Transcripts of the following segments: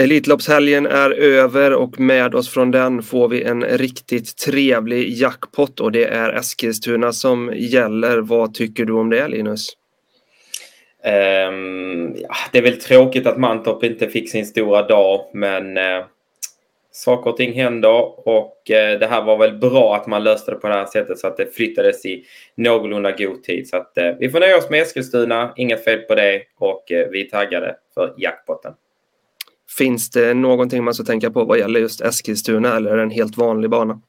Elitloppshelgen är över och med oss från den får vi en riktigt trevlig jackpot och det är Eskilstuna som gäller. Vad tycker du om det Linus? Um, ja, det är väl tråkigt att Mantorp inte fick sin stora dag men uh, saker och ting händer och uh, det här var väl bra att man löste det på det här sättet så att det flyttades i någorlunda god tid. Så att uh, vi får nöja oss med Eskilstuna, inget fel på det och vi är taggade för jackpotten. Finns det någonting man ska tänka på vad gäller just Eskilstuna eller är det en helt vanlig bana?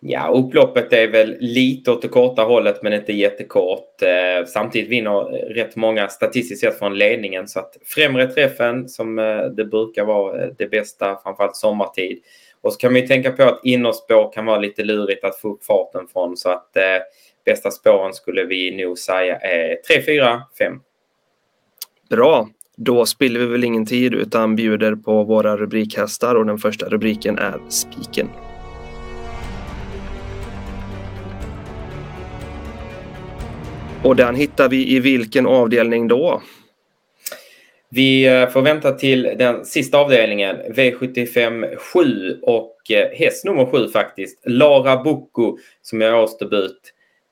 Ja, upploppet är väl lite åt det korta hållet men inte jättekort. Eh, samtidigt vinner rätt många statistiskt sett från ledningen så att främre träffen som eh, det brukar vara eh, det bästa framförallt sommartid. Och så kan man ju tänka på att innerspår kan vara lite lurigt att få upp farten från så att eh, bästa spåren skulle vi nog säga är 3, 4, 5. Bra. Då spiller vi väl ingen tid utan bjuder på våra rubrikhästar och den första rubriken är Spiken. Och den hittar vi i vilken avdelning då? Vi eh, får vänta till den sista avdelningen, V75 7 och eh, häst nummer 7 faktiskt, Lara Bocco som är årsdebut.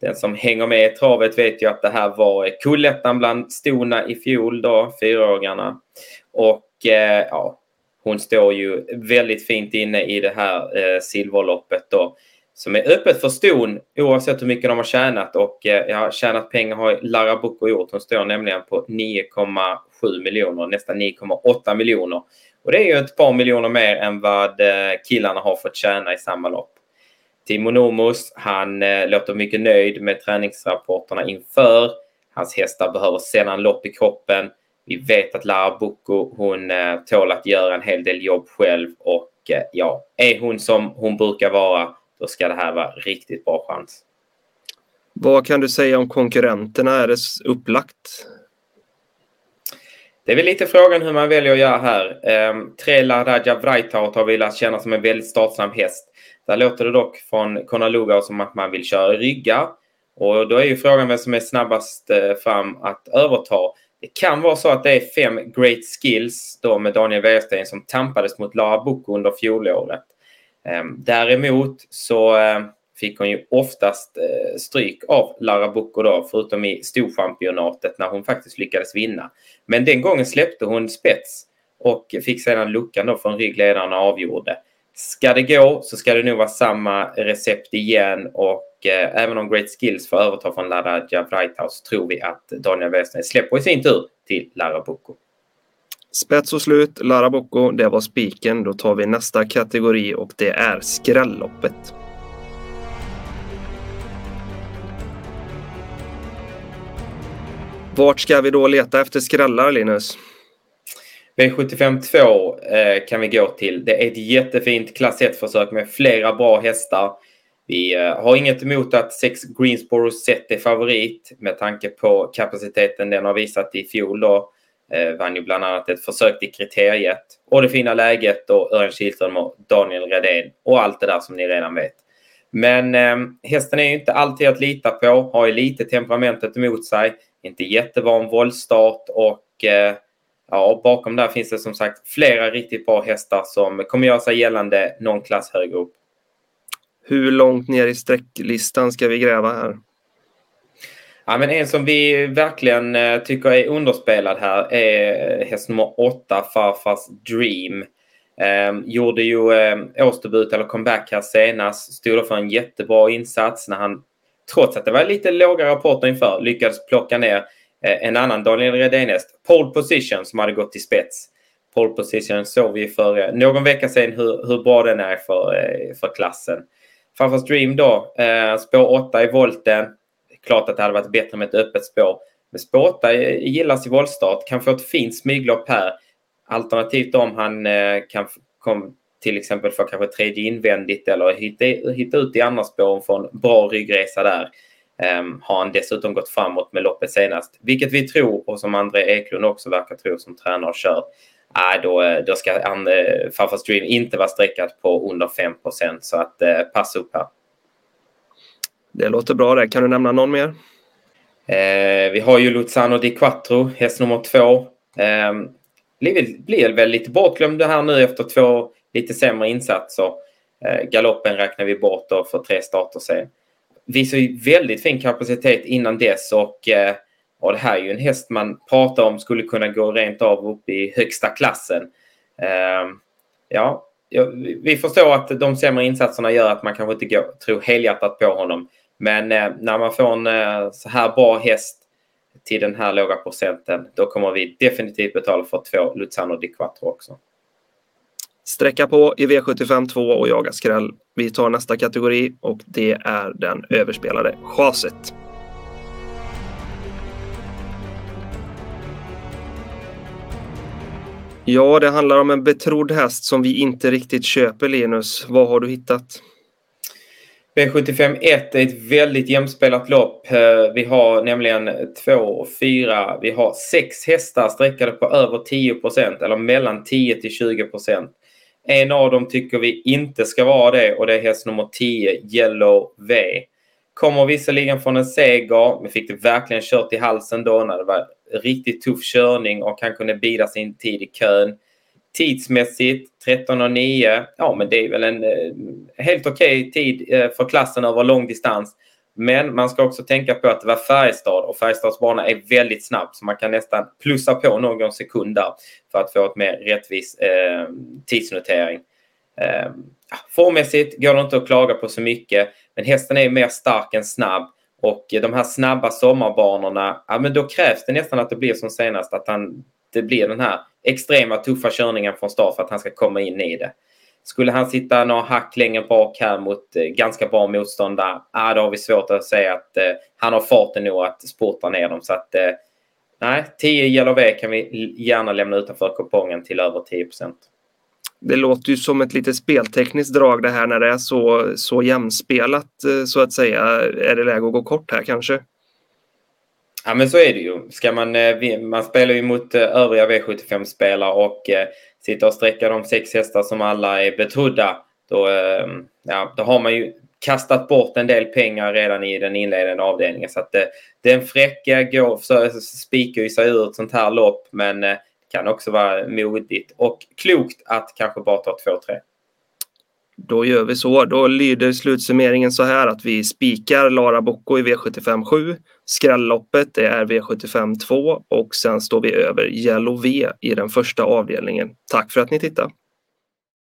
Den som hänger med i travet vet ju att det här var kullettan bland stona i fjol då, fyraåringarna. Och eh, ja, hon står ju väldigt fint inne i det här eh, silverloppet då som är öppet för ston oavsett hur mycket de har tjänat och eh, ja, tjänat pengar har Lara Bucco gjort. Hon står nämligen på 9,7 miljoner, nästan 9,8 miljoner. Och det är ju ett par miljoner mer än vad eh, killarna har fått tjäna i samma lopp. Timo Nomos, han eh, låter mycket nöjd med träningsrapporterna inför. Hans hästar behöver sällan lopp i kroppen. Vi vet att Lara Bocco, hon eh, tål att göra en hel del jobb själv och eh, ja, är hon som hon brukar vara, då ska det här vara riktigt bra chans. Vad kan du säga om konkurrenterna? Är det upplagt? Det är väl lite frågan hur man väljer att göra här. Ehm, tre Laraja Vrajtaut har vi lärt känna som en väldigt startsam häst. Där låter det dock från Konalugao som att man vill köra ryggar. Och då är ju frågan vem som är snabbast eh, fram att överta. Det kan vara så att det är fem Great Skills då med Daniel Wäjersten som tampades mot Lara Boko under fjolåret. Ehm, däremot så eh, fick hon ju oftast eh, stryk av Lara Boko då, förutom i storchampionatet när hon faktiskt lyckades vinna. Men den gången släppte hon spets och fick sedan luckan då från ryggledaren och avgjorde. Ska det gå så ska det nog vara samma recept igen och eh, även om Great Skills får överta från Lara så tror vi att Daniel Westner släpper i sin tur till Lara Spets och slut, Lara det var spiken. Då tar vi nästa kategori och det är skrälloppet. Vart ska vi då leta efter skrällar, Linus? V75 2 eh, kan vi gå till. Det är ett jättefint klass 1-försök med flera bra hästar. Vi eh, har inget emot att 6 Greensboro Set är favorit med tanke på kapaciteten den har visat i fjol. Då. Eh, vann ju bland annat ett försök till kriteriet och det fina läget och Örjan Kihlström och Daniel Redén och allt det där som ni redan vet. Men eh, hästen är ju inte alltid att lita på, har ju lite temperamentet emot sig, inte jättevan våldstart och eh, ja, bakom där finns det som sagt flera riktigt bra hästar som kommer göra sig gällande någon klass högre upp. Hur långt ner i sträcklistan ska vi gräva här? Ja, men en som vi verkligen eh, tycker är underspelad här är häst nummer åtta, Farfars Dream. Eh, gjorde ju eh, årsdebut eller comeback här senast. Stod för en jättebra insats när han, trots att det var lite låga rapporter inför, lyckades plocka ner Eh, en annan Daniel Redén-häst, Pole Position, som hade gått till spets. Pole Position såg vi för eh, någon vecka sedan hur, hur bra den är för, eh, för klassen. Farfars Dream då, spår 8 i volten. Klart att det hade varit bättre med ett öppet spår. Men spår 8 gillas i voltstart, kan få ett fint smyglopp här. Alternativt om han kan kom, till exempel få kanske tredje invändigt eller hitta, hitta ut i andra spåren en bra ryggresa där. Um, har han dessutom gått framåt med loppet senast, vilket vi tror och som André Eklund också verkar tro som tränare och kör. Äh, då, då ska han, eh, Farfars Dream inte vara streckat på under 5 så att eh, passa upp här. Det låter bra det. Kan du nämna någon mer? Eh, vi har ju Luzano di Quattro, häst nummer två. Eh, blir, blir väl lite bortglömd här nu efter två lite sämre insatser. Eh, galoppen räknar vi bort då för tre starter sen. Visar ju väldigt fin kapacitet innan dess och, eh, och det här är ju en häst man pratar om skulle kunna gå rent av upp i högsta klassen. Eh, ja, vi förstår att de sämre insatserna gör att man kanske inte går, tror helhjärtat på honom. Men eh, när man får en eh, så här bra häst till den här låga procenten, då kommer vi definitivt betala för två Luzano di Quattro också. Sträcka på i V75 2 och jaga skräll. Vi tar nästa kategori och det är den överspelade chaset. Ja, det handlar om en betrodd häst som vi inte riktigt köper, Linus. Vad har du hittat? V75 1 är ett väldigt jämspelat lopp. Eh, vi har nämligen två, fyra, vi har sex hästar sträckade på över 10 eller mellan 10 till 20 en av dem tycker vi inte ska vara det och det är häst nummer 10, Yellow V. Kommer visserligen från en seger, men fick det verkligen kört i halsen då när det var riktigt tuff körning och han kunde bida sin tid i kön. Tidsmässigt 13.09. Ja, men det är väl en eh, helt okej okay tid eh, för klassen över lång distans. Men man ska också tänka på att det var Färjestad och Färjestads bana är väldigt snabb så man kan nästan plussa på någon sekund där för att få ett mer rättvis eh, tidsnotering. Eh, formmässigt går det inte att klaga på så mycket men hästen är mer stark än snabb och de här snabba sommarbanorna, ja men då krävs det nästan att det blir som senast att han, det blir den här extrema tuffa körningen från start för att han ska komma in i det. Skulle han sitta några hack längre bak här mot eh, ganska bra motståndare, ah, då har vi svårt att säga att eh, han har farten nog att sporta ner dem. Så att, eh, nej, 10 Yellow V kan vi gärna lämna utanför kupongen till över 10% Det låter ju som ett lite speltekniskt drag det här när det är så, så jämspelat eh, så att säga. Är det läge att gå kort här kanske? Ja men så är det ju. Ska man, eh, man spelar ju mot övriga V75-spelare och sitta och sträcka de sex hästar som alla är betrodda. Då, ehm, ja, då har man ju kastat bort en del pengar redan i den inledande avdelningen. Så att eh, den fräcka går, så eh, spikar ju sig ur ett sånt här lopp men det kan också vara modigt och klokt att kanske bara ta 2-3. Då gör vi så. Då lyder slutsummeringen så här att vi spikar Lara Bocco i V75 7. Skrälloppet det är V75 2 och sen står vi över Yellow V i den första avdelningen. Tack för att ni tittade!